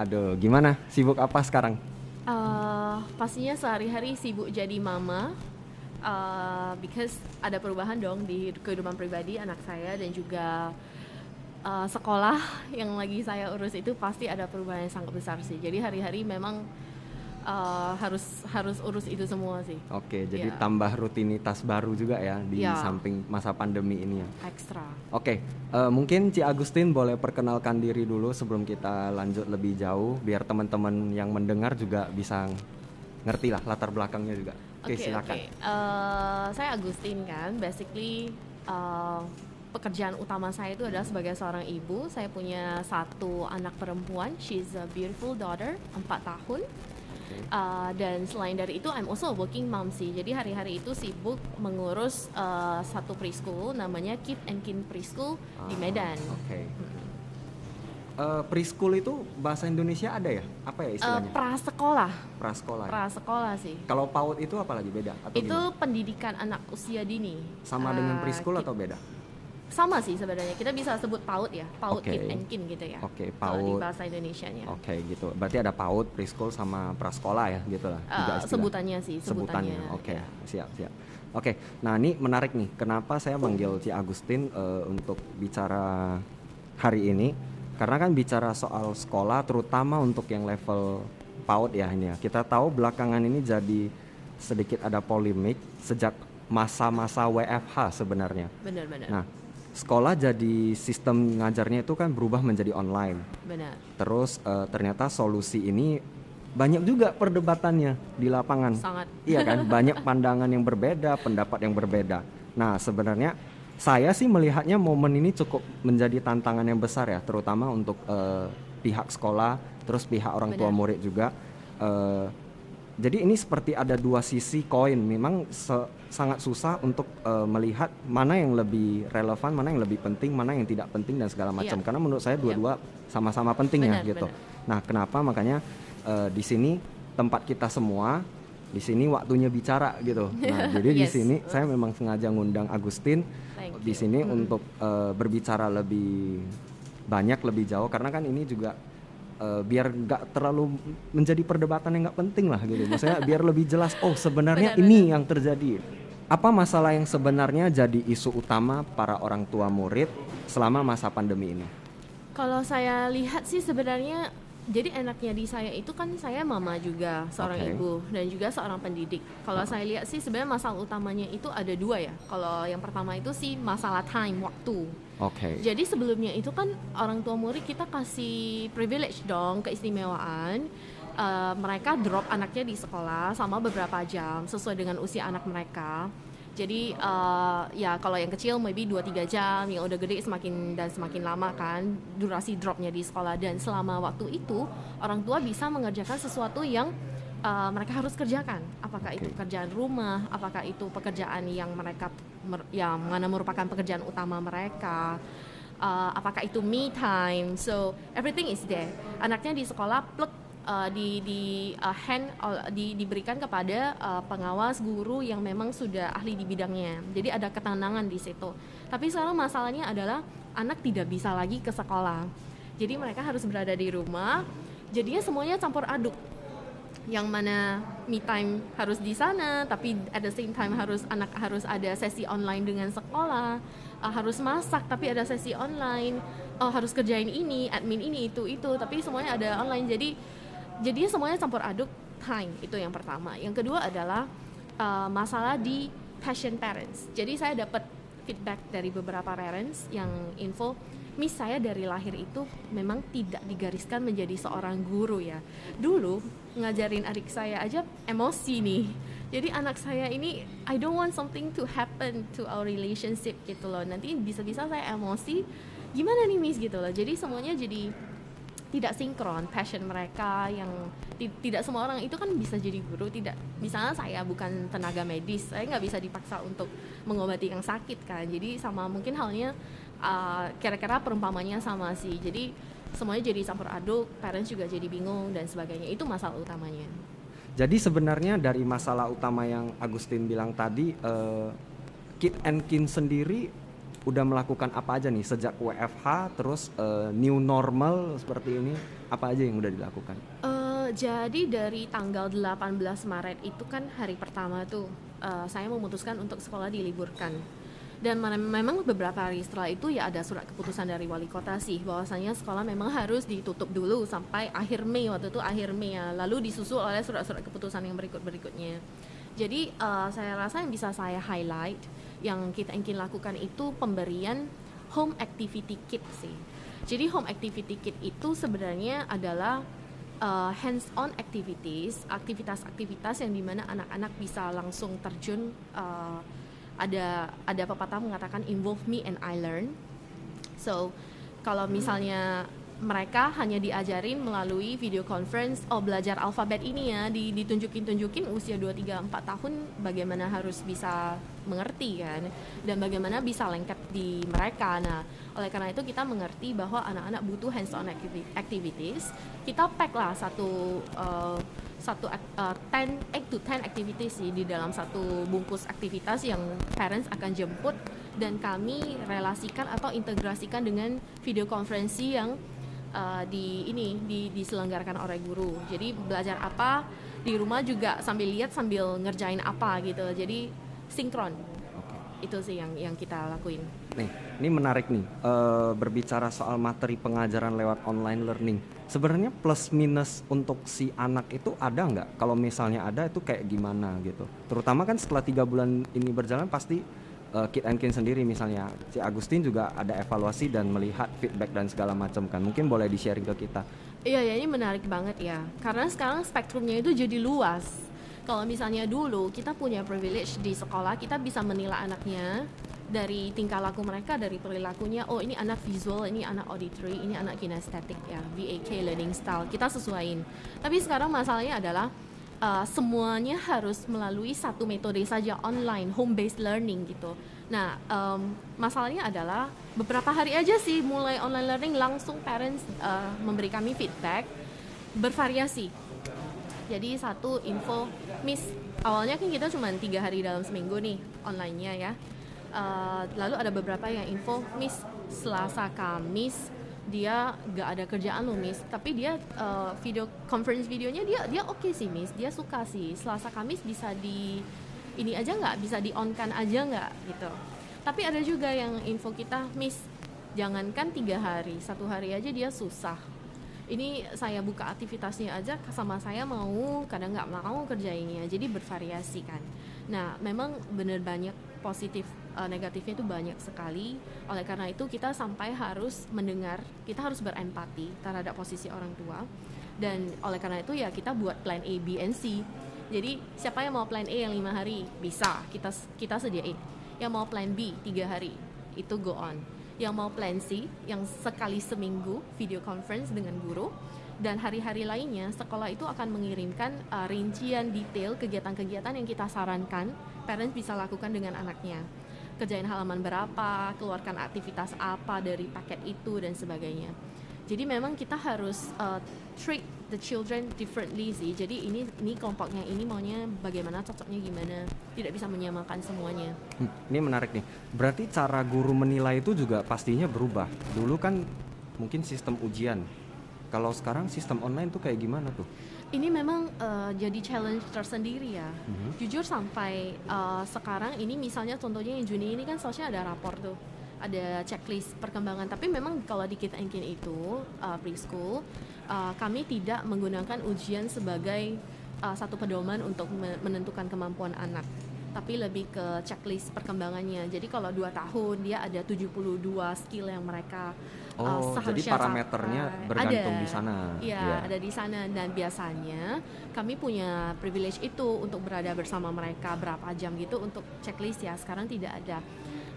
Aduh, gimana? Sibuk apa sekarang? Uh, pastinya sehari-hari sibuk jadi mama. Uh, because ada perubahan dong di kehidupan pribadi anak saya dan juga uh, sekolah yang lagi saya urus itu pasti ada perubahan yang sangat besar sih. Jadi hari-hari memang uh, harus harus urus itu semua sih. Oke, jadi Ya. tambah rutinitas baru juga ya di Ya. samping masa pandemi ini ya. Ekstra. Oke, eh, mungkin Ci Agustin boleh perkenalkan diri dulu sebelum kita lanjut lebih jauh, biar teman-teman yang mendengar juga bisa ngerti lah latar belakangnya juga. Oke, Oke, silakan. oke. Eh, saya Agustin kan, basically eh, pekerjaan utama saya itu adalah sebagai seorang ibu. Saya punya satu anak perempuan, she's a beautiful daughter, 4 tahun. Oke. Uh, dan selain dari itu, I'm also a working mom sih. Jadi hari-hari itu sibuk mengurus uh, satu preschool, namanya Kid and Kin Preschool di Ah, Medan. Oke. Eh, preschool itu bahasa Indonesia ada ya? Apa ya Uh, istilahnya? prasekolah, Prasekolah. ya? prasekolah sih. Kalau PAUD itu apa lagi beda? Atau Itu gimana? pendidikan anak usia dini. sama Uh, dengan preschool atau beda? Sama sih sebenarnya kita bisa sebut PAUD ya PAUD Oke. Kid and Kin gitu ya Oke, kalau di PAUD. bahasa Indonesianya Oke, gitu. Berarti ada PAUD, preschool sama prasekolah ya, gitu lah. Istilah. sebutannya sih sebutannya. sebutannya, Oke, ya. siap, siap. Oke, nah ini menarik nih. Kenapa saya manggil Ci Agustin eh, untuk bicara hari ini? Karena kan bicara soal sekolah, terutama untuk yang level PAUD ya ini ya. Kita tahu belakangan ini jadi sedikit ada polemik sejak masa-masa WFH sebenarnya. benar-benar Nah, sekolah jadi sistem ngajarnya itu kan berubah menjadi online. benar Terus eh, ternyata solusi ini banyak juga perdebatannya di lapangan. sangat Iya kan, banyak pandangan yang berbeda, pendapat yang berbeda. Nah, sebenarnya saya sih melihatnya momen ini cukup menjadi tantangan yang besar ya, terutama untuk eh, pihak sekolah, terus pihak orang tua Benar. murid juga. Eh, jadi ini seperti ada dua sisi koin. Memang se- sangat susah untuk eh, melihat mana yang lebih relevan, mana yang lebih penting, mana yang tidak penting dan segala macam. Iya. Karena menurut saya dua-dua sama-sama penting ya Benar, gitu. benar. Nah, kenapa makanya eh, di sini tempat kita semua, di sini waktunya bicara gitu. Nah, jadi di Yes. sini saya memang sengaja ngundang Agustin Thank di you. sini untuk eh, berbicara lebih banyak, lebih jauh karena kan ini juga eh, biar nggak terlalu menjadi perdebatan yang nggak penting lah gitu. Maksudnya biar lebih jelas. Oh, sebenarnya Benar, ini yang terjadi. Apa masalah yang sebenarnya jadi isu utama para orang tua murid selama masa pandemi ini? kalau saya lihat sih sebenarnya jadi enaknya di saya itu kan saya mama juga seorang Oke. ibu dan juga seorang pendidik. Kalau saya lihat sih sebenarnya masalah utamanya itu ada dua ya. Kalau yang pertama itu sih masalah time waktu. Oke. Jadi sebelumnya itu kan orang tua murid kita kasih privilege dong, keistimewaan. Eh, mereka drop anaknya di sekolah sama beberapa jam sesuai dengan usia anak mereka. Jadi eh, ya kalau yang kecil maybe 2-3 jam, yang udah gede semakin dan semakin lama kan durasi dropnya di sekolah dan selama waktu itu orang tua bisa mengerjakan sesuatu yang eh, mereka harus kerjakan. Apakah itu Oke. pekerjaan rumah, apakah itu pekerjaan yang mereka yang mana merupakan pekerjaan utama mereka. Uh, apakah itu me time? So everything is there. Anaknya di sekolah plek uh, di di uh, hand uh, di, diberikan kepada uh, pengawas guru yang memang sudah ahli di bidangnya. Jadi ada ketenangan di situ. Tapi sekarang masalahnya adalah anak tidak bisa lagi ke sekolah. Jadi mereka harus berada di rumah. Jadinya semuanya campur aduk yang mana me time harus di sana tapi at the same time harus anak harus ada sesi online dengan sekolah uh, harus masak tapi ada sesi online oh harus kerjain ini admin ini itu itu tapi semuanya ada online. Jadi jadinya semuanya campur aduk time itu yang pertama. Yang kedua adalah uh, masalah di passion parents. Jadi saya dapat feedback dari beberapa parents yang info Miss saya dari lahir itu memang tidak digariskan menjadi seorang guru ya. Dulu ngajarin adik saya aja emosi nih. Jadi anak saya ini I don't want something to happen to our relationship gitu loh. Nanti bisa-bisa saya emosi. Gimana nih Miss gitu loh. Jadi semuanya jadi tidak sinkron passion mereka yang ti- tidak semua orang itu kan bisa jadi guru tidak misalnya saya bukan tenaga medis saya nggak bisa dipaksa untuk mengobati yang sakit kan jadi sama mungkin halnya uh, kira-kira perumpamannya sama sih. Jadi semuanya jadi campur aduk parents juga jadi bingung dan sebagainya. Itu masalah utamanya. Jadi sebenarnya dari masalah utama yang Agustin bilang tadi, eh, Kid and Kin sendiri udah melakukan apa aja nih sejak WFH terus uh, new normal seperti ini apa aja yang udah dilakukan? Uh, jadi dari tanggal 18 Maret itu kan hari pertama tuh uh, saya memutuskan untuk sekolah diliburkan dan memang beberapa hari setelah itu ya ada surat keputusan dari wali kota sih bahwasanya sekolah memang harus ditutup dulu sampai akhir Mei waktu itu akhir Mei ya. Lalu disusul oleh surat-surat keputusan yang berikut berikutnya. Jadi uh, saya rasa yang bisa saya highlight yang kita ingin lakukan itu pemberian home activity kit sih. Jadi home activity kit itu sebenarnya adalah uh, hands-on activities, aktivitas-aktivitas yang di mana anak-anak bisa langsung terjun uh, ada ada pepatah mengatakan involve me and I learn. So kalau misalnya mereka hanya diajarin melalui video conference oh belajar alfabet ini ya ditunjukin tunjukin usia 2 3 4 tahun bagaimana harus bisa mengerti kan? Dan bagaimana bisa lengket di mereka. Nah oleh karena itu kita mengerti bahwa anak-anak butuh hands on activities. Kita pack lah satu uh, satu uh, 10 8 to 10 activities sih di dalam satu bungkus aktivitas yang parents akan jemput dan kami relasikan atau integrasikan dengan video konferensi yang uh, di ini di diselenggarakan oleh guru. Jadi belajar apa di rumah juga sambil lihat sambil ngerjain apa gitu. Jadi sinkron. Itu sih yang yang kita lakuin. Nih, ini menarik nih uh, berbicara soal materi pengajaran lewat online learning sebenarnya plus minus untuk si anak itu ada nggak? Kalau misalnya ada itu kayak gimana gitu? Terutama kan setelah tiga bulan ini berjalan pasti uh, Kit and Kin sendiri misalnya si Agustin juga ada evaluasi dan melihat feedback dan segala macam kan. Mungkin boleh di sharing ke kita. Iya ya ini menarik banget ya. Karena sekarang spektrumnya itu jadi luas. Kalau misalnya dulu kita punya privilege di sekolah kita bisa menilai anaknya dari tingkah laku mereka dari perilakunya oh ini anak visual ini anak auditory ini anak kinestetik ya VAK learning style kita sesuaiin. Tapi sekarang masalahnya adalah uh, semuanya harus melalui satu metode saja online home based learning gitu. Nah um, masalahnya adalah beberapa hari aja sih mulai online learning langsung parents uh, memberi kami feedback. Bervariasi jadi satu info miss awalnya kan kita cuma tiga hari dalam seminggu nih onlinenya ya. Uh, lalu ada beberapa yang info Miss Selasa Kamis dia gak ada kerjaan loh Miss. Tapi dia uh, video conference videonya dia dia oke okay sih Miss. Dia suka sih. Selasa Kamis bisa di ini aja nggak? Bisa di on kan aja nggak? Gitu. Tapi ada juga yang info kita Miss jangankan tiga hari satu hari aja dia susah ini saya buka aktivitasnya aja sama saya mau kadang nggak mau kerjainnya jadi bervariasi kan nah memang bener banyak positif uh, negatifnya itu banyak sekali. Oleh karena itu kita sampai harus mendengar, kita harus berempati terhadap posisi orang tua. Dan oleh karena itu ya kita buat plan A, B, and C. Jadi siapa yang mau plan A yang lima hari bisa kita kita sediain. Yang mau plan B tiga hari itu go on. Yang mau plan C yang sekali seminggu video conference dengan guru dan hari-hari lainnya sekolah itu akan mengirimkan uh, rincian detail kegiatan-kegiatan yang kita sarankan parents bisa lakukan dengan anaknya kerjain halaman berapa, keluarkan aktivitas apa dari paket itu dan sebagainya. Jadi memang kita harus uh, treat the children differently sih. Jadi ini ini kelompoknya ini maunya bagaimana, cocoknya gimana. Tidak bisa menyamakan semuanya. Hmm, ini menarik nih. Berarti cara guru menilai itu juga pastinya berubah. Dulu kan mungkin sistem ujian. Kalau sekarang sistem online tuh kayak gimana tuh? ini memang uh, jadi challenge tersendiri ya. Mm-hmm. Jujur sampai uh, sekarang ini misalnya contohnya yang Juni ini kan seharusnya ada rapor tuh, ada checklist perkembangan. Tapi memang kalau di kita Engkin itu uh, preschool, uh, kami tidak menggunakan ujian sebagai uh, satu pedoman untuk menentukan kemampuan anak tapi lebih ke checklist perkembangannya. Jadi kalau dua tahun dia ada 72 skill yang mereka Oh, uh, jadi parameternya capai. bergantung ada, di sana. Iya, ya. ada di sana dan biasanya kami punya privilege itu untuk berada bersama mereka berapa jam gitu untuk checklist ya. Sekarang tidak ada.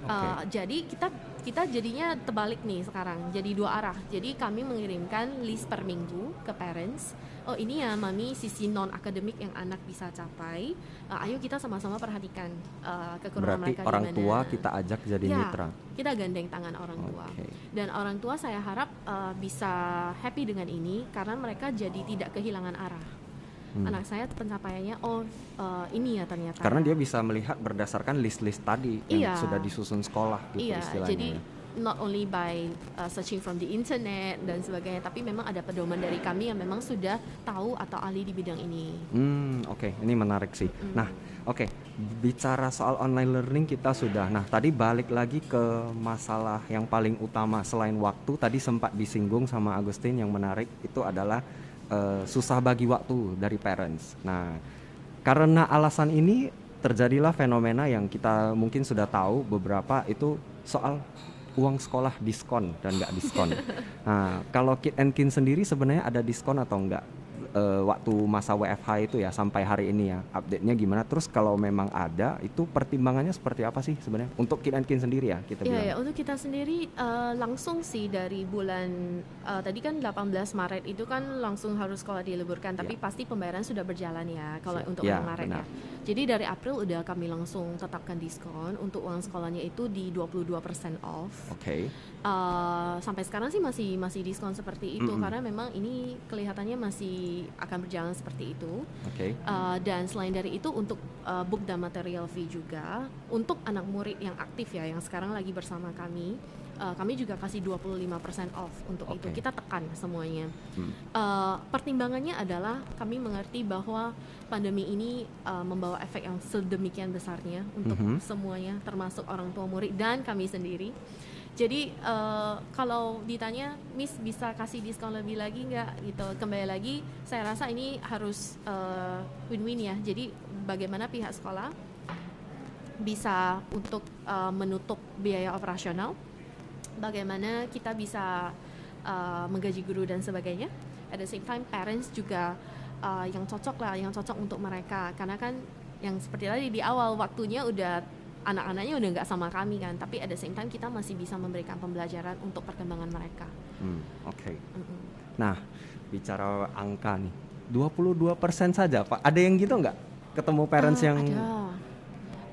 Okay. Uh, jadi kita kita jadinya terbalik nih sekarang. Jadi dua arah. Jadi kami mengirimkan list per minggu ke parents oh ini ya mami sisi non akademik yang anak bisa capai uh, ayo kita sama-sama perhatikan uh, kekurangan Berarti mereka orang gimana. tua kita ajak jadi ya, mitra kita gandeng tangan orang okay. tua dan orang tua saya harap uh, bisa happy dengan ini karena mereka jadi tidak kehilangan arah Hmm. anak saya pencapaiannya oh uh, ini ya ternyata Karena dia bisa melihat berdasarkan list-list tadi yang Iya. sudah disusun sekolah gitu Iya, istilahnya. jadi ya. not only by uh, searching from the internet dan sebagainya, tapi memang ada pedoman dari kami yang memang sudah tahu atau ahli di bidang ini. Hmm, oke, ini menarik sih. Mm. Nah, oke, bicara soal online learning kita sudah. Nah, tadi balik lagi ke masalah yang paling utama selain waktu. Tadi sempat disinggung sama Agustin yang menarik itu adalah eh, susah bagi waktu dari parents. Nah, karena alasan ini terjadilah fenomena yang kita mungkin sudah tahu beberapa itu soal uang sekolah diskon dan nggak diskon. nah, kalau Kid and Kin sendiri sebenarnya ada diskon atau enggak? Eh, waktu masa WFH itu ya sampai hari ini ya update-nya gimana terus kalau memang ada itu pertimbangannya seperti apa sih sebenarnya untuk Kid and Kin sendiri ya kita Iya, bilang ya, untuk kita sendiri uh, langsung sih dari bulan uh, tadi kan 18 Maret itu kan langsung harus sekolah diliburkan, tapi pasti pembayaran sudah berjalan ya kalau Siap. untuk Ya, bulan Maret benar. ya. Jadi dari April udah kami langsung tetapkan diskon untuk uang sekolahnya itu di 22% off. oke Uh, sampai sekarang sih masih masih diskon seperti itu Mm-mm. karena memang ini kelihatannya masih akan berjalan seperti itu. oke Uh, dan selain dari itu untuk uh, book dan material fee juga untuk anak murid yang aktif ya yang sekarang lagi bersama kami uh, kami juga kasih 25% off untuk itu Oke. kita tekan semuanya Hmm. Uh, pertimbangannya adalah kami mengerti bahwa pandemi ini uh, membawa efek yang sedemikian besarnya untuk Mhm. semuanya termasuk orang tua murid dan kami sendiri jadi uh, kalau ditanya Miss bisa kasih diskon lebih lagi nggak gitu kembali lagi saya rasa ini harus uh, win-win ya jadi bagaimana pihak sekolah bisa untuk uh, menutup biaya operasional bagaimana kita bisa uh, menggaji guru dan sebagainya. At the same time parents juga uh, yang cocok lah yang cocok untuk mereka. Karena kan yang seperti tadi di awal waktunya udah anak-anaknya udah nggak sama kami kan. Tapi at the same time kita masih bisa memberikan pembelajaran untuk perkembangan mereka. Hmm, oke. Mm-mm. nah bicara angka nih. 22% saja pak. Ada yang gitu nggak? Ketemu parents Ah, yang ada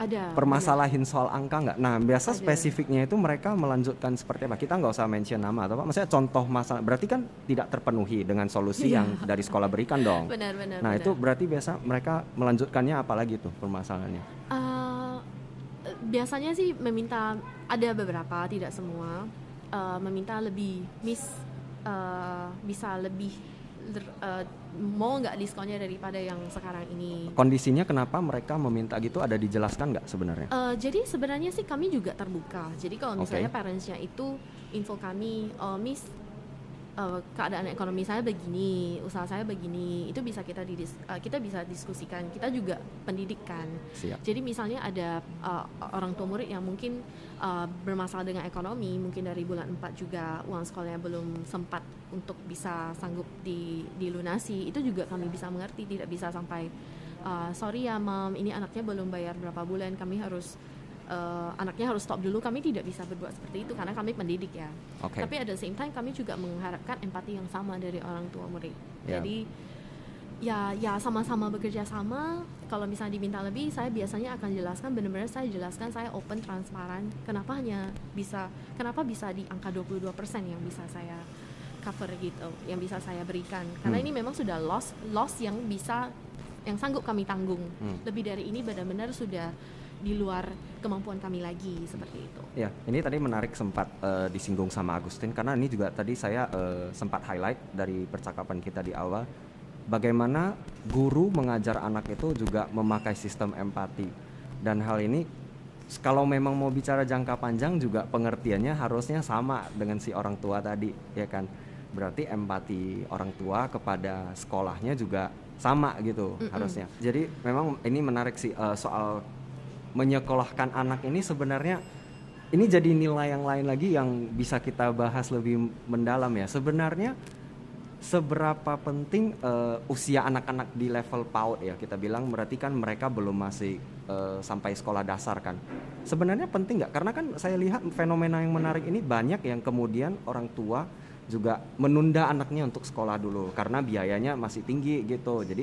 ada permasalahin soal angka nggak? Nah biasa Ada. spesifiknya itu mereka melanjutkan seperti apa? Kita nggak usah mention nama atau apa? Maksudnya contoh masalah berarti kan tidak terpenuhi dengan solusi Iya. yang dari sekolah berikan dong. benar benar Nah benar. itu berarti biasa mereka melanjutkannya apalagi tuh permasalahannya? Eh, biasanya sih meminta ada beberapa tidak semua eh, meminta lebih miss eh, bisa lebih eh, mau nggak diskonnya daripada yang sekarang ini Kondisinya kenapa mereka meminta gitu ada dijelaskan nggak sebenarnya? Eh, jadi sebenarnya sih kami juga terbuka. Jadi kalau misalnya Oke. parentsnya itu info kami, oh Miss eh, keadaan ekonomi saya begini, usaha saya begini, itu bisa kita didis, eh, kita bisa diskusikan. Kita juga pendidikan. Siap. Jadi misalnya ada uh, orang tua murid yang mungkin uh, bermasalah dengan ekonomi, mungkin dari bulan 4 juga uang sekolahnya belum sempat untuk bisa sanggup di dilunasi, itu juga kami bisa mengerti, tidak bisa sampai uh, sorry ya mam, ini anaknya belum bayar berapa bulan, kami harus uh, anaknya harus stop dulu, kami tidak bisa berbuat seperti itu karena kami pendidik ya. Oke. Tapi the same time kami juga mengharapkan empati yang sama dari orang tua murid. Ya. Jadi ya ya sama-sama bekerja sama. Kalau misalnya diminta lebih, saya biasanya akan jelaskan benar-benar saya jelaskan saya open transparan. Kenapa hanya bisa kenapa bisa di angka 22% yang bisa saya cover gitu, yang bisa saya berikan. Karena Hmm. ini memang sudah loss loss yang bisa yang sanggup kami tanggung. Hmm. Lebih dari ini benar-benar sudah di luar kemampuan kami lagi seperti itu. Ya, ini tadi menarik sempat eh, disinggung sama Agustin karena ini juga tadi saya eh, sempat highlight dari percakapan kita di awal bagaimana guru mengajar anak itu juga memakai sistem empati dan hal ini kalau memang mau bicara jangka panjang juga pengertiannya harusnya sama dengan si orang tua tadi ya kan berarti empati orang tua kepada sekolahnya juga sama gitu Mm-mm. harusnya jadi memang ini menarik sih eh, soal menyekolahkan anak ini sebenarnya ini jadi nilai yang lain lagi yang bisa kita bahas lebih mendalam ya. Sebenarnya seberapa penting eh, usia anak-anak di level PAUD ya kita bilang berarti kan mereka belum masih eh, sampai sekolah dasar kan. Sebenarnya penting nggak? Karena kan saya lihat fenomena yang menarik ini banyak yang kemudian orang tua juga menunda anaknya untuk sekolah dulu karena biayanya masih tinggi gitu. Jadi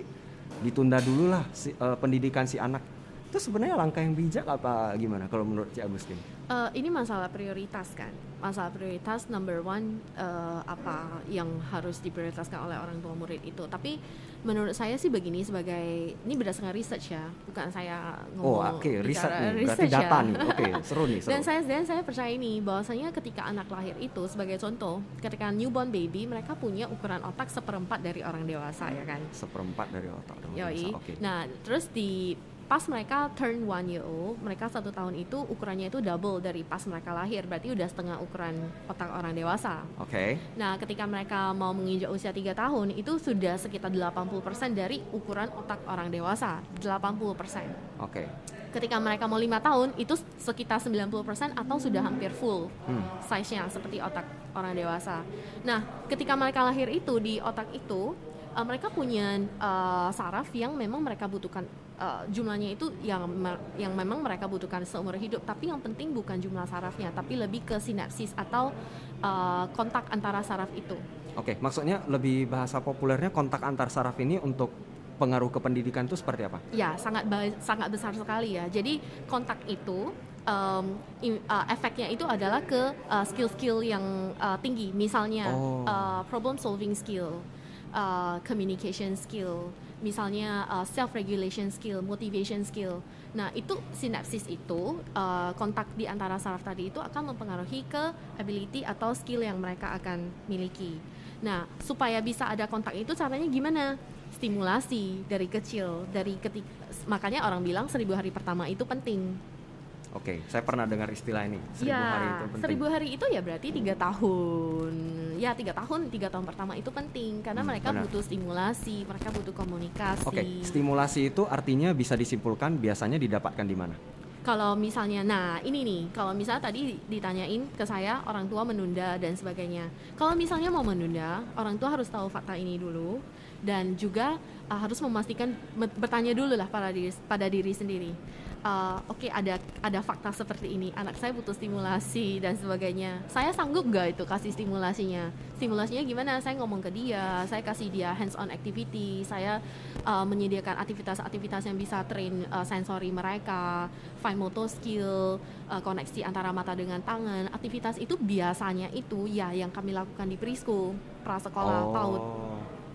ditunda dulu lah si, eh, pendidikan si anak. Itu sebenarnya langkah yang bijak apa gimana kalau menurut Ci Agustin? Uh, ini masalah prioritas kan. Masalah prioritas number one uh, apa yang harus diprioritaskan oleh orang tua murid itu. Tapi menurut saya sih begini sebagai ini berdasarkan research ya, bukan saya Oh, ngomong oke, riset bicara nih, berarti research data ya. nih. Oke, seru nih, seru. Dan saya dan saya percaya ini bahwasanya ketika anak lahir itu sebagai contoh, ketika newborn baby mereka punya ukuran otak seperempat dari orang dewasa ya kan. Seperempat dari otak Yoi. dewasa. Oke. Nah, terus di pas mereka turn one year old, mereka satu tahun itu ukurannya itu double dari pas mereka lahir, berarti udah setengah ukuran otak orang dewasa. Oke. Nah, ketika mereka mau menginjak usia 3 tahun, itu sudah sekitar 80% dari ukuran otak orang dewasa, 80%. Oke. Ketika mereka mau lima tahun, itu sekitar 90% atau sudah hampir full Hmm. size-nya seperti otak orang dewasa. Nah, ketika mereka lahir itu di otak itu, uh, mereka punya uh, saraf yang memang mereka butuhkan uh, jumlahnya itu yang me- yang memang mereka butuhkan seumur hidup. Tapi yang penting bukan jumlah sarafnya, tapi lebih ke sinapsis atau uh, kontak antara saraf itu. Oke, maksudnya lebih bahasa populernya kontak antar saraf ini untuk pengaruh ke pendidikan itu seperti apa? Ya, sangat sangat besar sekali ya. Jadi kontak itu um, uh, efeknya itu adalah ke uh, skill-skill yang uh, tinggi. Misalnya Oh. uh, problem solving skill, uh, communication skill, misalnya uh, self regulation skill, motivation skill. Nah, itu sinapsis itu uh, kontak di antara saraf tadi itu akan mempengaruhi ke ability atau skill yang mereka akan miliki. Nah, supaya bisa ada kontak itu caranya gimana? Stimulasi dari kecil, dari ketik makanya orang bilang seribu hari pertama itu penting. Oke, saya pernah dengar istilah ini. Seribu ya, hari itu penting. seribu hari itu ya berarti tiga tahun. Ya tiga tahun, tiga tahun pertama itu penting karena Hmm, mereka benar. butuh stimulasi, mereka butuh komunikasi. Oke, stimulasi itu artinya bisa disimpulkan biasanya didapatkan di mana? Kalau misalnya, nah ini nih, kalau misalnya tadi ditanyain ke saya orang tua menunda dan sebagainya. Kalau misalnya mau menunda, orang tua harus tahu fakta ini dulu dan juga uh, harus memastikan me- bertanya dulu lah pada diri pada diri sendiri. Uh, Oke ada ada fakta seperti ini, anak saya butuh stimulasi dan sebagainya. Saya sanggup gak itu kasih stimulasinya? Stimulasinya gimana? Saya ngomong ke dia, saya kasih dia hands on activity, saya uh, menyediakan aktivitas-aktivitas yang bisa train uh, sensori mereka, fine motor skill, uh, koneksi antara mata dengan tangan. Aktivitas itu biasanya itu ya yang kami lakukan di preschool, prasekolah, PAUD.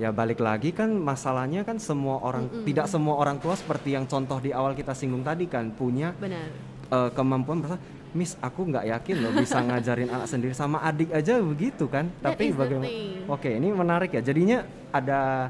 Ya balik lagi kan masalahnya kan semua orang Mm-mm. tidak semua orang tua seperti yang contoh di awal kita singgung tadi kan punya Benar. eh, kemampuan merasa Miss aku nggak yakin loh bisa ngajarin anak sendiri sama adik aja begitu kan That tapi bagaimana. Oke ini menarik ya jadinya ada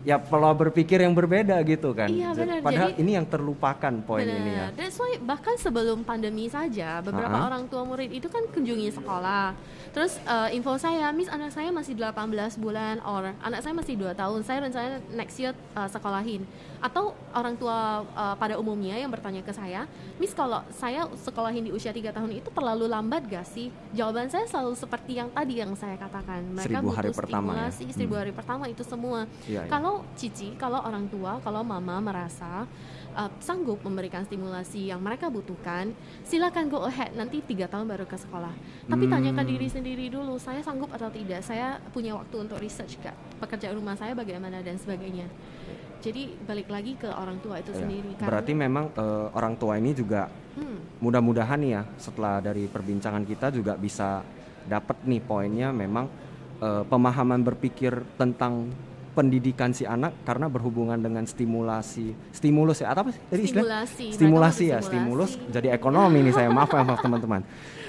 ya pola berpikir yang berbeda gitu kan Iya, benar. padahal Jadi- ini yang terlupakan poin Benar. ini ya That's why bahkan sebelum pandemi saja beberapa Ha-ha. orang tua murid itu kan kunjungi sekolah. Terus uh, info saya, Miss anak saya masih 18 bulan or anak saya masih 2 tahun. Saya rencana next year uh, sekolahin. Atau orang tua uh, pada umumnya yang bertanya ke saya, Miss kalau saya sekolahin di usia 3 tahun itu terlalu lambat gak sih? Jawaban saya selalu seperti yang tadi yang saya katakan. Mereka Seribu hari butuh pertama ya? seribu Hmm. hari pertama itu semua. Iya, iya. Kalau cici, kalau orang tua, kalau mama merasa uh, sanggup memberikan stimulasi yang mereka butuhkan, silakan go ahead. Nanti tiga tahun baru ke sekolah. Tapi Hmm. tanyakan diri sendiri dulu, saya sanggup atau tidak. Saya punya waktu untuk research gak? Pekerjaan rumah saya bagaimana dan sebagainya. Jadi balik lagi ke orang tua itu Ya, sendiri. Karena- berarti memang eh, orang tua ini juga hmm, mudah-mudahan ya setelah dari perbincangan kita juga bisa dapat nih poinnya memang eh, pemahaman berpikir tentang pendidikan si anak karena berhubungan dengan stimulasi stimulus ya atau apa sih tadi istilah stimulasi. Ya stimulus stimulasi. jadi ekonomi nih saya maaf ya maaf teman-teman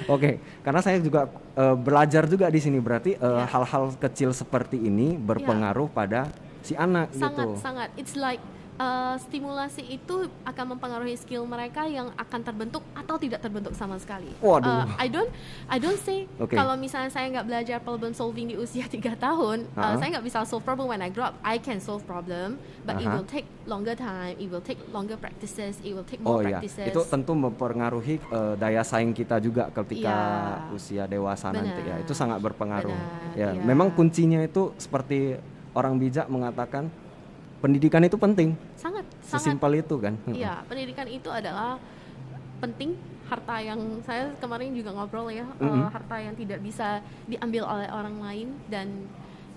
oke karena saya juga eh, belajar juga di sini berarti eh, Ya. hal-hal kecil seperti ini berpengaruh pada si anak sangat gitu sangat it's like uh, stimulasi itu akan mempengaruhi skill mereka yang akan terbentuk atau tidak terbentuk sama sekali. Waduh. Uh, I don't I don't say Oke. kalau misalnya saya nggak belajar problem solving di usia 3 tahun, uh, Uh-huh. saya nggak bisa solve problem when I grow up. I can solve problem, but it Uh-huh. will take longer time, it will take longer practices, it will take Oh more iya, practices. itu tentu mempengaruhi eh, daya saing kita juga ketika Iya. usia dewasa nanti ya. Benar. Itu sangat berpengaruh. Benar, ya, iya. memang kuncinya itu seperti orang bijak mengatakan pendidikan itu penting. sangat sangat Sesimpel itu kan. Iya, pendidikan itu adalah penting harta yang saya kemarin juga ngobrol ya, eh, Mhm. harta yang tidak bisa diambil oleh orang lain dan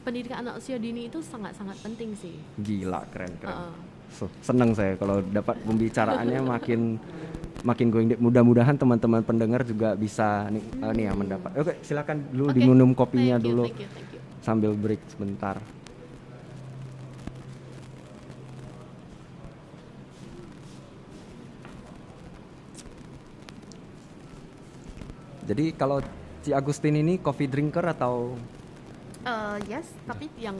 pendidikan anak usia dini itu sangat-sangat penting sih. Gila, keren keren. Heeh. so, seneng saya kalau dapat pembicaraannya makin makin going deep. Mudah-mudahan teman-teman pendengar juga bisa nih, eh, nih ya mendapat. Oke, silakan dulu Oke, diminum kopinya thank you, dulu thank you, thank you. sambil break sebentar. Jadi kalau Ci Agustin ini coffee drinker atau Uh, yes, tapi yang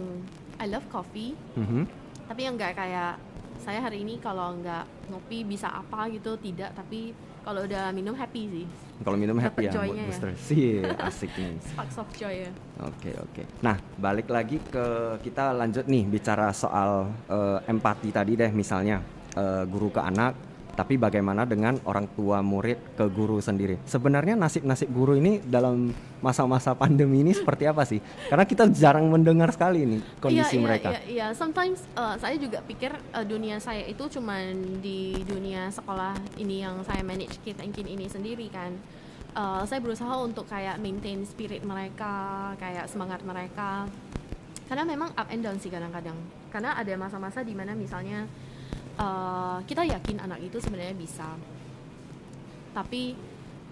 I love coffee, Mhm. tapi yang nggak kayak saya hari ini kalau nggak ngopi bisa apa gitu tidak, tapi kalau udah minum happy sih, kalau minum happy Dapet ya mood joy-nya ya. booster. Sih, asik nih. sparks of joy ya. Oke oke. Nah balik lagi ke kita lanjut nih bicara soal eh, empati tadi deh misalnya eh, guru ke anak, tapi bagaimana dengan orang tua murid ke guru sendiri? Sebenarnya nasib-nasib guru ini dalam masa-masa pandemi ini seperti apa sih? Karena kita jarang mendengar sekali nih kondisi Iya, iya, mereka. Iya, iya. Sometimes uh, saya juga pikir uh, dunia saya itu cuman di dunia sekolah ini yang saya manage Kid Kin ini sendiri kan. Uh, saya berusaha untuk kayak maintain spirit mereka, kayak semangat mereka. Karena memang up and down sih kadang-kadang. Karena ada masa-masa di mana misalnya uh, kita yakin anak itu sebenarnya bisa, tapi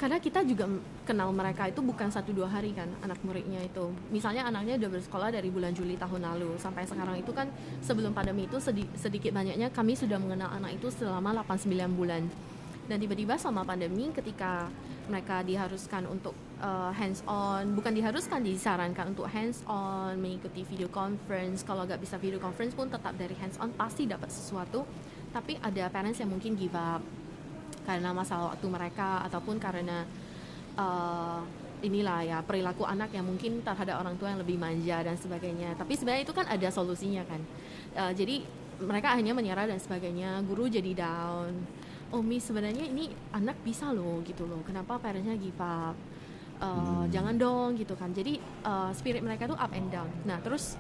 karena kita juga kenal mereka itu bukan satu dua hari kan anak muridnya itu. Misalnya anaknya udah bersekolah dari bulan Juli tahun lalu sampai sekarang itu kan sebelum pandemi itu sedi- sedikit banyaknya kami sudah mengenal anak itu selama 8-9 bulan. Dan tiba-tiba sama pandemi ketika mereka diharuskan untuk uh, hands on bukan diharuskan disarankan untuk hands on mengikuti video conference kalau nggak bisa video conference pun tetap dari hands on pasti dapat sesuatu tapi ada parents yang mungkin give up karena masalah waktu mereka ataupun karena uh, inilah ya perilaku anak yang mungkin terhadap orang tua yang lebih manja dan sebagainya. Tapi sebenarnya itu kan ada solusinya kan. Uh, jadi mereka hanya menyerah dan sebagainya. Guru jadi down. Oh miss sebenarnya ini anak bisa loh gitu loh. Kenapa parentsnya give up? Uh, Jangan dong gitu kan. Jadi uh, spirit mereka tuh up and down. Nah terus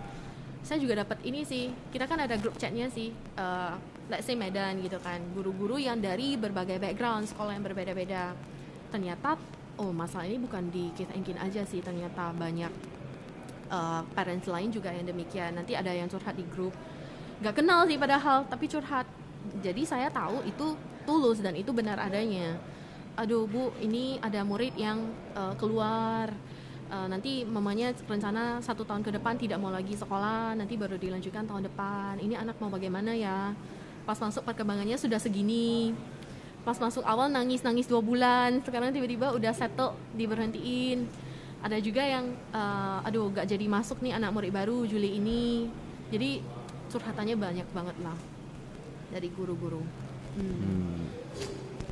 saya juga dapat ini sih kita kan ada grup chatnya sih uh, let's say Medan gitu kan. Guru-guru yang dari berbagai background sekolah yang berbeda-beda. Ternyata oh masalah ini bukan di kita ingin aja sih. Ternyata banyak uh, parents lain juga yang demikian. Nanti ada yang curhat di grup nggak kenal sih padahal tapi curhat. Jadi saya tahu itu tulus dan itu benar adanya. Aduh bu ini ada murid yang uh, keluar Uh, nanti mamanya rencana satu tahun ke depan tidak mau lagi sekolah nanti baru dilanjutkan tahun depan. Ini anak mau bagaimana ya? Pas masuk perkembangannya sudah segini. Pas masuk awal nangis nangis dua bulan. Sekarang tiba-tiba udah settle diberhentiin. Ada juga yang uh, aduh gak jadi masuk nih anak murid baru Juli ini. Jadi curhatannya banyak banget lah dari guru-guru. Hmm. Hmm.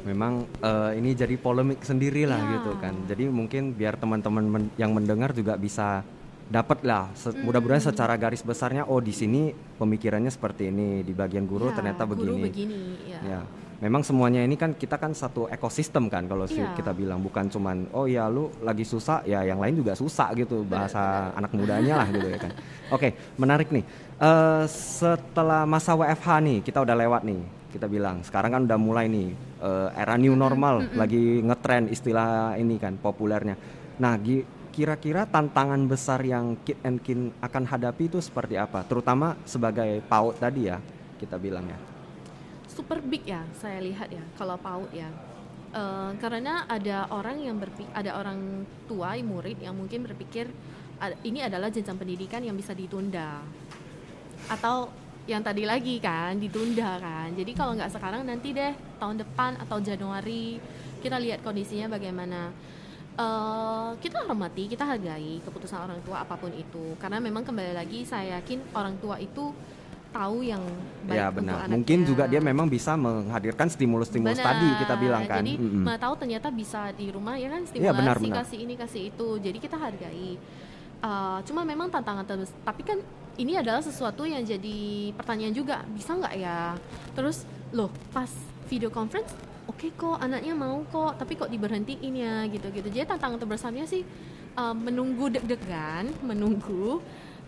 Memang eh, ini jadi polemik sendiri lah Ya. gitu kan. Jadi mungkin biar teman-teman men- yang mendengar juga bisa dapat lah. Se- Hmm. Mudah-mudahan secara garis besarnya, oh di sini pemikirannya seperti ini, di bagian guru Ya, ternyata guru begini. begini ya. Ya, memang semuanya ini kan kita kan satu ekosistem kan kalau Iya. kita bilang bukan cuman oh ya lu lagi susah ya yang lain juga susah gitu bahasa anak mudanya lah gitu ya kan. Oke, menarik nih. Eh, setelah masa WFH nih kita udah lewat nih kita bilang sekarang kan udah mulai nih eh, era new normal lagi ngetren istilah ini kan populernya. Nah, kira-kira tantangan besar yang Kid and Kin akan hadapi itu seperti apa? Terutama sebagai PAUD tadi ya kita bilang ya. super big ya saya lihat ya kalau PAUD ya Eh, karena ada orang yang berpikir ada orang tua murid yang mungkin berpikir "A- ini adalah jenjang pendidikan yang bisa ditunda atau yang tadi lagi kan ditunda kan jadi kalau nggak sekarang nanti deh tahun depan atau Januari kita lihat kondisinya bagaimana Eh, kita hormati kita hargai keputusan orang tua apa pun itu karena memang kembali lagi saya yakin orang tua itu tahu yang baik ya untuk benar. anaknya. Mungkin juga dia memang bisa menghadirkan stimulus-stimulus Benar. tadi kita bilang kan. Jadi Mm-mm. mana tahu ternyata bisa di rumah ya kan benar, stimulasi benar. kasih ini kasih itu. Jadi kita hargai. Uh, cuma memang tantangan terus. Tapi kan ini adalah sesuatu yang jadi pertanyaan juga bisa nggak ya? Terus loh pas video conference oke kok anaknya mau kok tapi kok diberhentiin ya gitu-gitu. Jadi tantangan terbesarnya sih uh, menunggu deg-degan, menunggu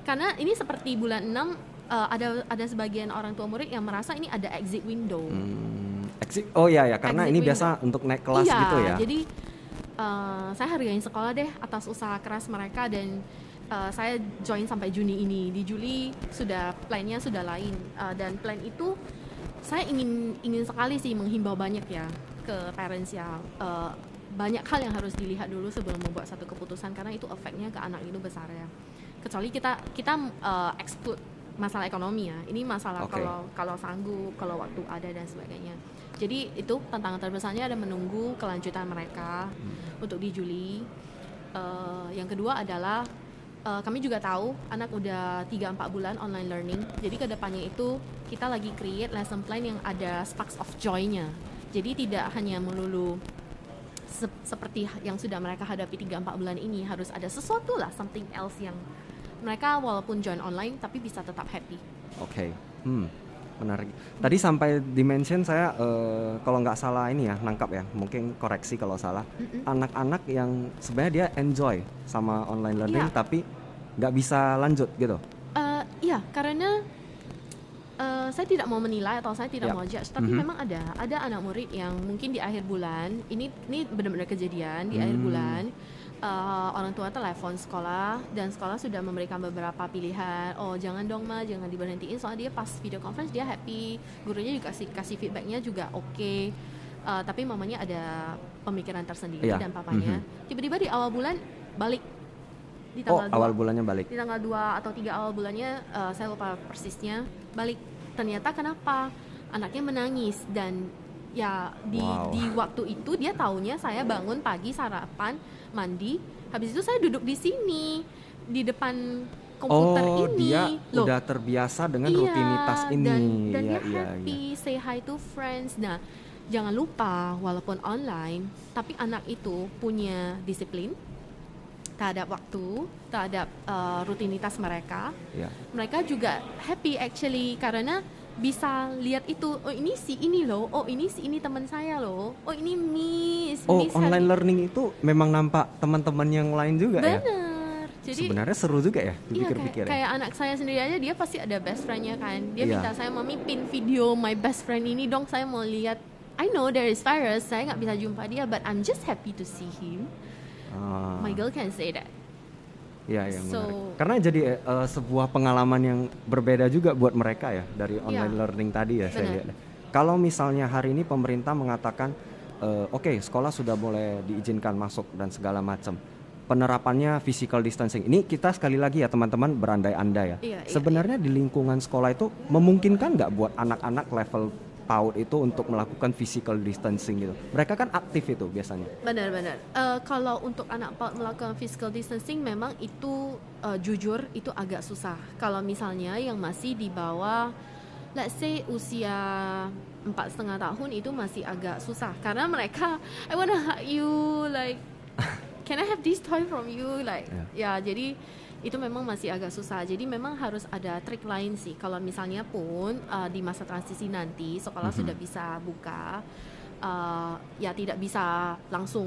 karena ini seperti bulan 6 uh, ada ada sebagian orang tua murid yang merasa ini ada exit window. Hmm, exit- oh ya ya karena Exit ini window. biasa untuk naik kelas iya, gitu ya. Jadi uh, saya hargain sekolah deh atas usaha keras mereka dan uh, saya join sampai Juni ini. Di Juli sudah plannya sudah lain. Uh, dan plan itu saya ingin ingin sekali sih menghimbau banyak ya ke parents ya. Uh, banyak hal yang harus dilihat dulu sebelum membuat satu keputusan karena itu efeknya ke anak itu besar ya. Kecuali kita kita uh, exclude masalah ekonomi ya. Ini masalah Okay. kalau kalau sanggup kalau waktu ada dan sebagainya. Jadi itu tantangan terbesarnya ada menunggu kelanjutan mereka untuk di Juli. Eh, yang kedua adalah eh, kami juga tahu anak udah 3-4 bulan online learning. Jadi ke depannya itu kita lagi create lesson plan yang ada sparks of joy-nya. Jadi tidak hanya melulu se- seperti yang sudah mereka hadapi 3-4 bulan ini harus ada sesuatu lah something else yang mereka walaupun join online tapi bisa tetap happy. Oke, hmm, menarik. Tadi sampai dimention saya eh, kalau nggak salah ini ya nangkap ya, mungkin koreksi kalau salah. Anak-anak yang sebenarnya dia enjoy sama online learning Iya. tapi nggak bisa lanjut gitu. Iya, karena eh, saya tidak mau menilai atau saya tidak Ya. mau judge, tapi Mhm. memang ada ada anak murid yang mungkin di akhir bulan ini ini benar-benar kejadian di akhir Hmm. bulan eh, orang tua telepon sekolah dan sekolah sudah memberikan beberapa pilihan. Oh jangan dong ma, jangan diberhentiin soalnya dia pas video conference dia happy, gurunya juga kasih kasih feedbacknya juga oke. Eh, tapi mamanya ada pemikiran tersendiri Iya. dan papanya. Tiba-tiba di awal bulan balik di Oh, tanggal awal 2 bulannya balik. di tanggal 2 atau 3 awal bulannya eh, saya lupa persisnya balik ternyata kenapa anaknya menangis dan ya di Wow. di waktu itu dia taunya saya bangun pagi sarapan mandi habis itu saya duduk di sini di depan komputer oh, ini. dia loh. udah terbiasa dengan iya, rutinitas ini. dan, dan Iya, dia iya, happy say hi to friends. Nah jangan lupa walaupun online tapi anak itu punya disiplin terhadap waktu terhadap eh, rutinitas mereka. Iya. mereka juga happy actually karena bisa lihat itu oh ini si ini loh. Oh ini si ini teman saya loh. Oh ini miss Oh, miss online hari- learning itu memang nampak teman-teman yang lain juga ya. benar jadi Sebenarnya seru juga ya Iya kayak, dipikir-pikir ya. kayak anak saya sendiri aja dia pasti ada best friendnya kan. Dia Iya. minta saya mami pin video my best friend ini dong. Saya mau lihat I know there is virus. Saya nggak bisa jumpa dia but I'm just happy to see him. Ah. my girl can say that Iya, iya So- menarik. Karena jadi eh, sebuah pengalaman yang berbeda juga buat mereka ya dari online Iya. learning tadi ya saya lihat. Kalau misalnya hari ini pemerintah mengatakan eh, oke sekolah sudah boleh diizinkan masuk dan segala macam. Penerapannya physical distancing. Ini kita sekali lagi ya teman-teman berandai-andai ya. Iya, iya, Sebenarnya di lingkungan sekolah itu memungkinkan nggak buat anak-anak level PAUD itu untuk melakukan physical distancing gitu. Mereka kan aktif itu biasanya. Benar-benar. Eh, kalau untuk anak PAUD melakukan physical distancing memang itu eh, jujur itu agak susah. Kalau misalnya yang masih di bawah, let's say usia empat setengah tahun itu masih agak susah karena mereka I wanna hug you like can I have this toy from you like ya jadi itu memang masih agak susah jadi memang harus ada trik lain sih kalau misalnya pun uh, di masa transisi nanti sekolah Mhm. sudah bisa buka uh, ya tidak bisa langsung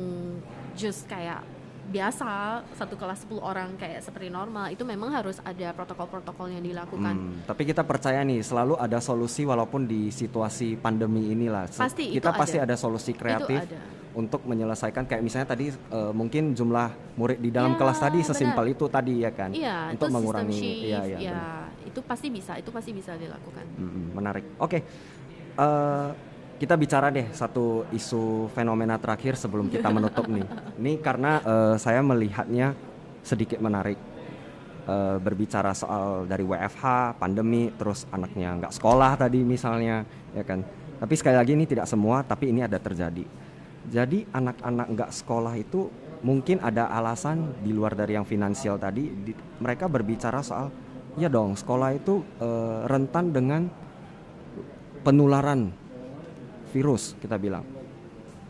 just kayak biasa satu kelas 10 orang kayak seperti normal itu memang harus ada protokol-protokol yang dilakukan Hmm, tapi kita percaya nih selalu ada solusi walaupun di situasi pandemi inilah. Pasti itu kita pasti ada. ada solusi kreatif ada. untuk menyelesaikan kayak misalnya tadi eh, mungkin jumlah murid di dalam Ya, kelas tadi sesimpel itu tadi ya kan. Iya, untuk itu mengurangi shift, iya iya. ya, benar. itu pasti bisa, itu pasti bisa dilakukan. Mm-mm, menarik. Oke. Eh, kita bicara deh satu isu fenomena terakhir sebelum kita menutup nih. Ini karena eh, saya melihatnya sedikit menarik. Eh, berbicara soal dari WFH, pandemi, terus anaknya nggak sekolah tadi misalnya, ya kan. Tapi sekali lagi ini tidak semua, tapi ini ada terjadi. Jadi anak-anak nggak sekolah itu mungkin ada alasan di luar dari yang finansial tadi. di- mereka berbicara soal, ya dong, sekolah itu eh, rentan dengan penularan virus kita bilang.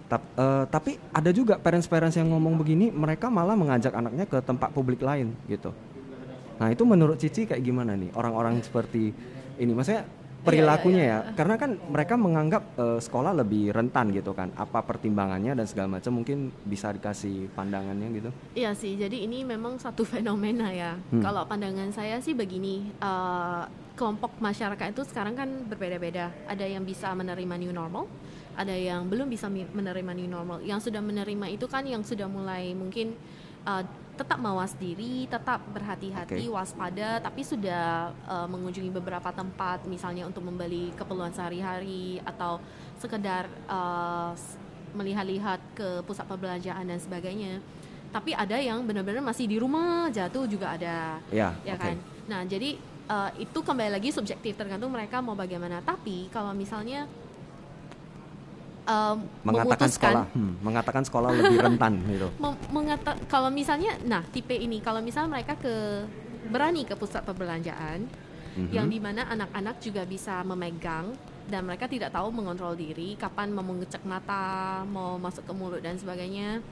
Tap- eh, tapi ada juga parents-parents yang ngomong begini, mereka malah mengajak anaknya ke tempat publik lain gitu. Nah itu menurut Cici kayak gimana nih orang-orang seperti ini? Maksudnya perilakunya iya, ya, karena kan mereka menganggap eh, sekolah lebih rentan gitu kan. Apa pertimbangannya dan segala macam mungkin bisa dikasih pandangannya gitu. Iya sih, jadi ini memang satu fenomena ya. Hmm. Kalau pandangan saya sih begini, eh, kelompok masyarakat itu sekarang kan berbeda-beda. Ada yang bisa menerima new normal, ada yang belum bisa menerima new normal. Yang sudah menerima itu kan yang sudah mulai mungkin uh, tetap mawas diri, tetap berhati-hati, Oke. waspada, tapi sudah uh, mengunjungi beberapa tempat, misalnya untuk membeli keperluan sehari-hari atau sekedar uh, melihat-lihat ke pusat perbelanjaan dan sebagainya. Tapi ada yang benar-benar masih di rumah jatuh juga ada, Ya, ya oke. kan. Nah jadi uh, itu kembali lagi subjektif tergantung mereka mau bagaimana. Tapi kalau misalnya um, Mengatakan memutuskan sekolah, hmm, mengatakan sekolah lebih rentan gitu. mengata kalau misalnya nah tipe ini kalau misalnya mereka ke berani ke pusat perbelanjaan Mhm. yang di mana anak-anak juga bisa memegang dan mereka tidak tahu mengontrol diri kapan mau mengecek mata mau masuk ke mulut dan sebagainya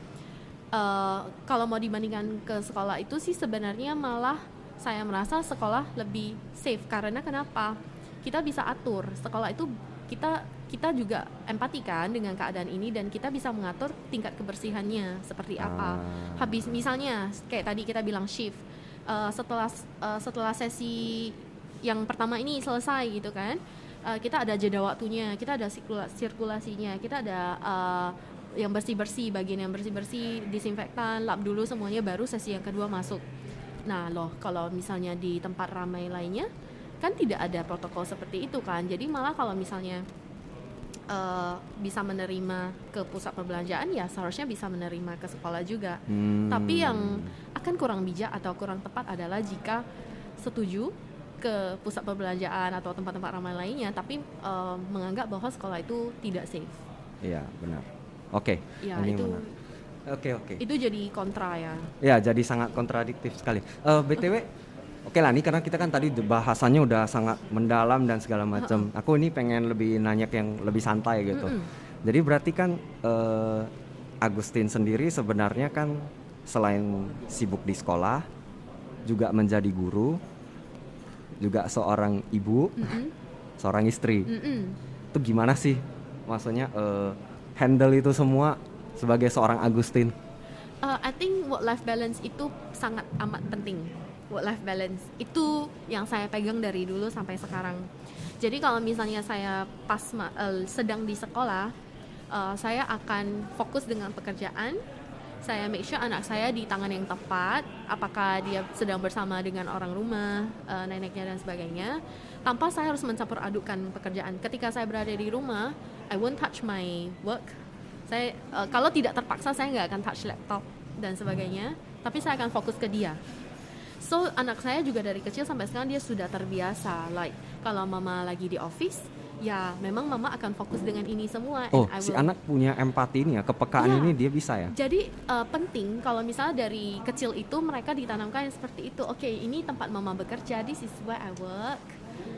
Eh, kalau mau dibandingkan ke sekolah itu sih sebenarnya malah saya merasa sekolah lebih safe karena kenapa kita bisa atur sekolah itu kita kita juga empati kan dengan keadaan ini dan kita bisa mengatur tingkat kebersihannya seperti apa. Ah. habis misalnya kayak tadi kita bilang shift eh, setelah eh, setelah sesi yang pertama ini selesai gitu kan eh, kita ada jeda waktunya kita ada sirkula- sirkulasinya kita ada eh, yang bersih bersih bagian yang bersih bersih disinfektan lap dulu semuanya baru sesi yang kedua masuk. Nah loh kalau misalnya di tempat ramai lainnya kan tidak ada protokol seperti itu kan. Jadi malah kalau misalnya eh, bisa menerima ke pusat perbelanjaan ya seharusnya bisa menerima ke sekolah juga Hmm. tapi yang akan kurang bijak atau kurang tepat adalah jika setuju ke pusat perbelanjaan atau tempat-tempat ramai lainnya, tapi eh, menganggap bahwa sekolah itu tidak safe. Iya, benar. Oke. Ya ini itu. Oke, oke. itu jadi kontra ya. Ya, jadi sangat kontradiktif sekali. Eh, BTW, oke lah, ini karena kita kan tadi bahasanya udah sangat mendalam dan segala macam. Aku ini pengen lebih nanya yang lebih santai gitu. Mm-mm. Jadi berarti kan eh, Agustin sendiri sebenarnya kan selain sibuk di sekolah, juga menjadi guru, juga seorang ibu, Mm-mm. seorang istri. Mm-mm. Itu gimana sih? Maksudnya eh, handle itu semua sebagai seorang Agustin? Uh, I think work life balance itu sangat amat penting. Work life balance itu yang saya pegang dari dulu sampai sekarang. Jadi kalau misalnya saya pas eh, sedang di sekolah, uh, saya akan fokus dengan pekerjaan. Saya make sure anak saya di tangan yang tepat, apakah dia sedang bersama dengan orang rumah, eh, neneknya dan sebagainya. Tanpa saya harus mencampur adukan pekerjaan. Ketika saya berada di rumah, I won't touch my work saya eh, kalau tidak terpaksa saya nggak akan touch laptop dan sebagainya tapi saya akan fokus ke dia so anak saya juga dari kecil sampai sekarang dia sudah terbiasa like kalau mama lagi di office ya memang mama akan fokus dengan ini semua Oh, I si will- anak punya empati ini ya, kepekaan Iya. ini dia bisa ya? jadi eh, penting kalau misalnya dari kecil itu mereka ditanamkan yang seperti itu. Oke, ini tempat mama bekerja. This is where I work.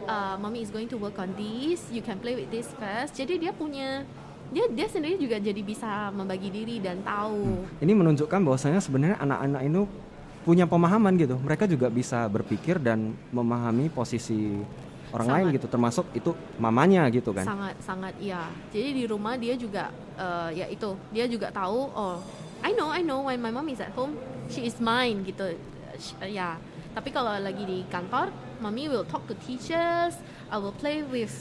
Uh, mommy is going to work on this. You can play with this first. Jadi dia punya dia dia sendiri juga jadi bisa membagi diri dan tahu. Ini menunjukkan bahwasanya sebenarnya anak-anak itu punya pemahaman gitu. Mereka juga bisa berpikir dan memahami posisi orang lain Sangat. gitu, termasuk itu mamanya gitu kan. Sangat sangat iya. Jadi di rumah dia juga eh, ya itu dia juga tahu oh I know I know when my mom is at home she is mine gitu. Sh- ya. Tapi kalau lagi di kantor, mommy will talk to teachers. I will play with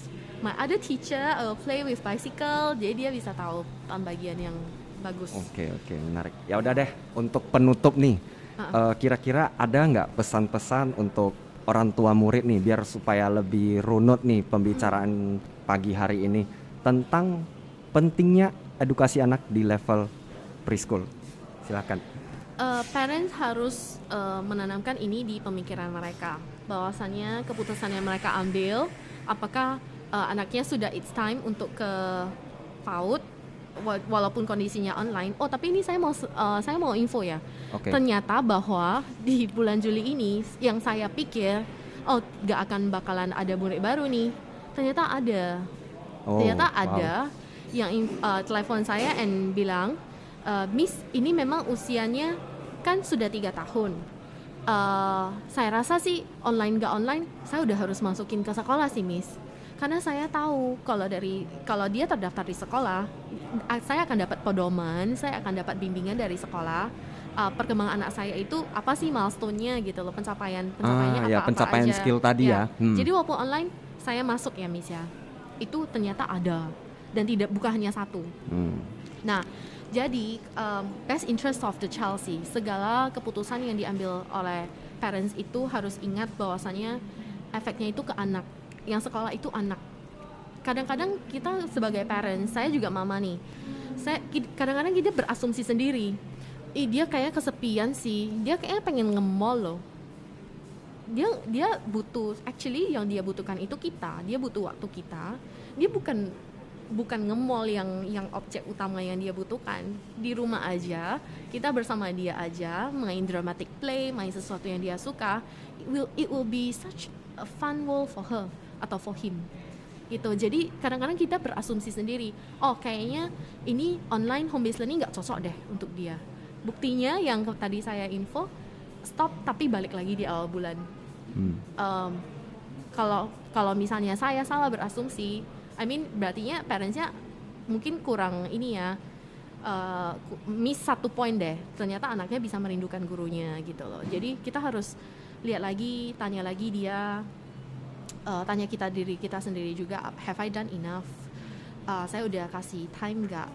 my other teacher. I will play with bicycle. Jadi dia bisa tahu bagian yang bagus. Oke oke menarik. Ya udah deh untuk penutup nih, Eh, kira-kira ada nggak pesan-pesan untuk orang tua murid nih biar supaya lebih runut nih pembicaraan pagi hari ini tentang pentingnya edukasi anak di level preschool. Silakan. uh, parents harus uh, menanamkan ini di pemikiran mereka bahwasannya keputusan yang mereka ambil apakah uh, anaknya sudah it's time untuk ke PAUD wa- walaupun kondisinya online oh tapi ini saya mau uh, saya mau info ya Oke. ternyata bahwa di bulan Juli ini yang saya pikir oh gak akan bakalan ada murid baru nih. Ternyata ada. Oh, ternyata wow. ada yang uh, telepon saya and bilang "Uh, Miss ini memang usianya kan sudah tiga tahun. Uh, saya rasa sih online gak online saya udah harus masukin ke sekolah sih Miss. Karena saya tahu kalau dari kalau dia terdaftar di sekolah saya akan dapat pedoman saya akan dapat bimbingan dari sekolah Uh, perkembangan anak saya itu apa sih milestone-nya gitu loh pencapaian pencapaiannya Ah, apa ya, apa pencapaian aja. skill tadi ya. Hmm. jadi walaupun online saya masuk ya Miss ya itu ternyata ada dan tidak bukan hanya satu Hmm. Nah, Jadi um, best interest of the child sih. Segala keputusan yang diambil oleh parents itu harus ingat bahwasannya efeknya itu ke anak. Yang sekolah itu anak. Kadang-kadang kita sebagai parents, saya juga mama nih. Saya kadang-kadang kita berasumsi sendiri. Ih, dia kayak kesepian sih. Dia kayaknya pengen nge-mall loh. Dia dia butuh actually yang dia butuhkan itu kita. Dia butuh waktu kita. Dia bukan bukan nge-mall yang yang objek utama yang dia butuhkan. Di rumah aja kita bersama dia aja main dramatic play main sesuatu yang dia suka it will it will be such a fun world for her atau for him. Gitu. Jadi kadang-kadang kita berasumsi sendiri oh kayaknya ini online home based learning nggak cocok deh untuk dia buktinya yang tadi saya info stop tapi balik lagi di awal bulan. Hmm. Um, kalau kalau misalnya saya salah berasumsi, I mean berartinya parentsnya mungkin kurang ini ya uh, miss satu poin deh. Ternyata anaknya bisa merindukan gurunya gitu loh. Jadi kita harus lihat lagi, tanya lagi dia, uh, tanya kita diri kita sendiri juga. Have I done enough? Uh, saya udah kasih time nggak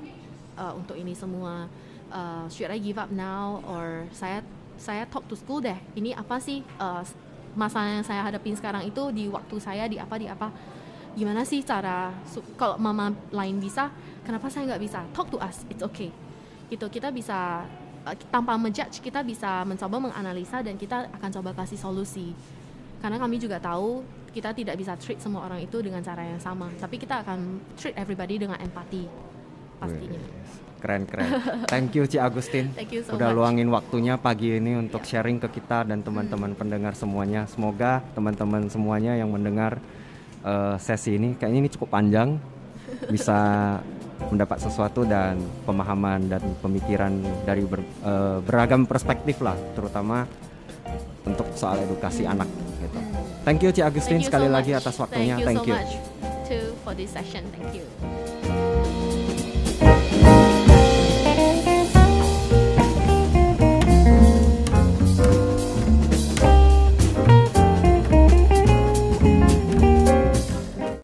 uh, untuk ini semua? Uh, should I give up now? Or saya saya talk to school deh. Ini apa sih uh, masalah yang saya hadapin sekarang itu? Di waktu saya di apa di apa? Gimana sih cara kalau mama lain bisa kenapa saya nggak bisa? Talk to us it's okay. Gitu kita bisa uh, tanpa menjudge kita bisa mencoba menganalisa dan kita akan coba kasih solusi. Karena kami juga tahu kita tidak bisa treat semua orang itu dengan cara yang sama. Tapi kita akan treat everybody dengan empati pastinya Keren keren. Thank you Ci Agustin. Thank you so Udah much. luangin waktunya pagi ini untuk yeah. sharing ke kita dan teman-teman hmm. pendengar semuanya. Semoga teman-teman semuanya yang mendengar uh, sesi ini kayaknya ini cukup panjang bisa mendapat sesuatu dan pemahaman dan pemikiran dari ber, uh, beragam perspektif lah, terutama untuk soal edukasi anak gitu. Thank you Ci Agustin sekali so lagi atas waktunya. Thank you Thank so you. much too for this session. Thank you.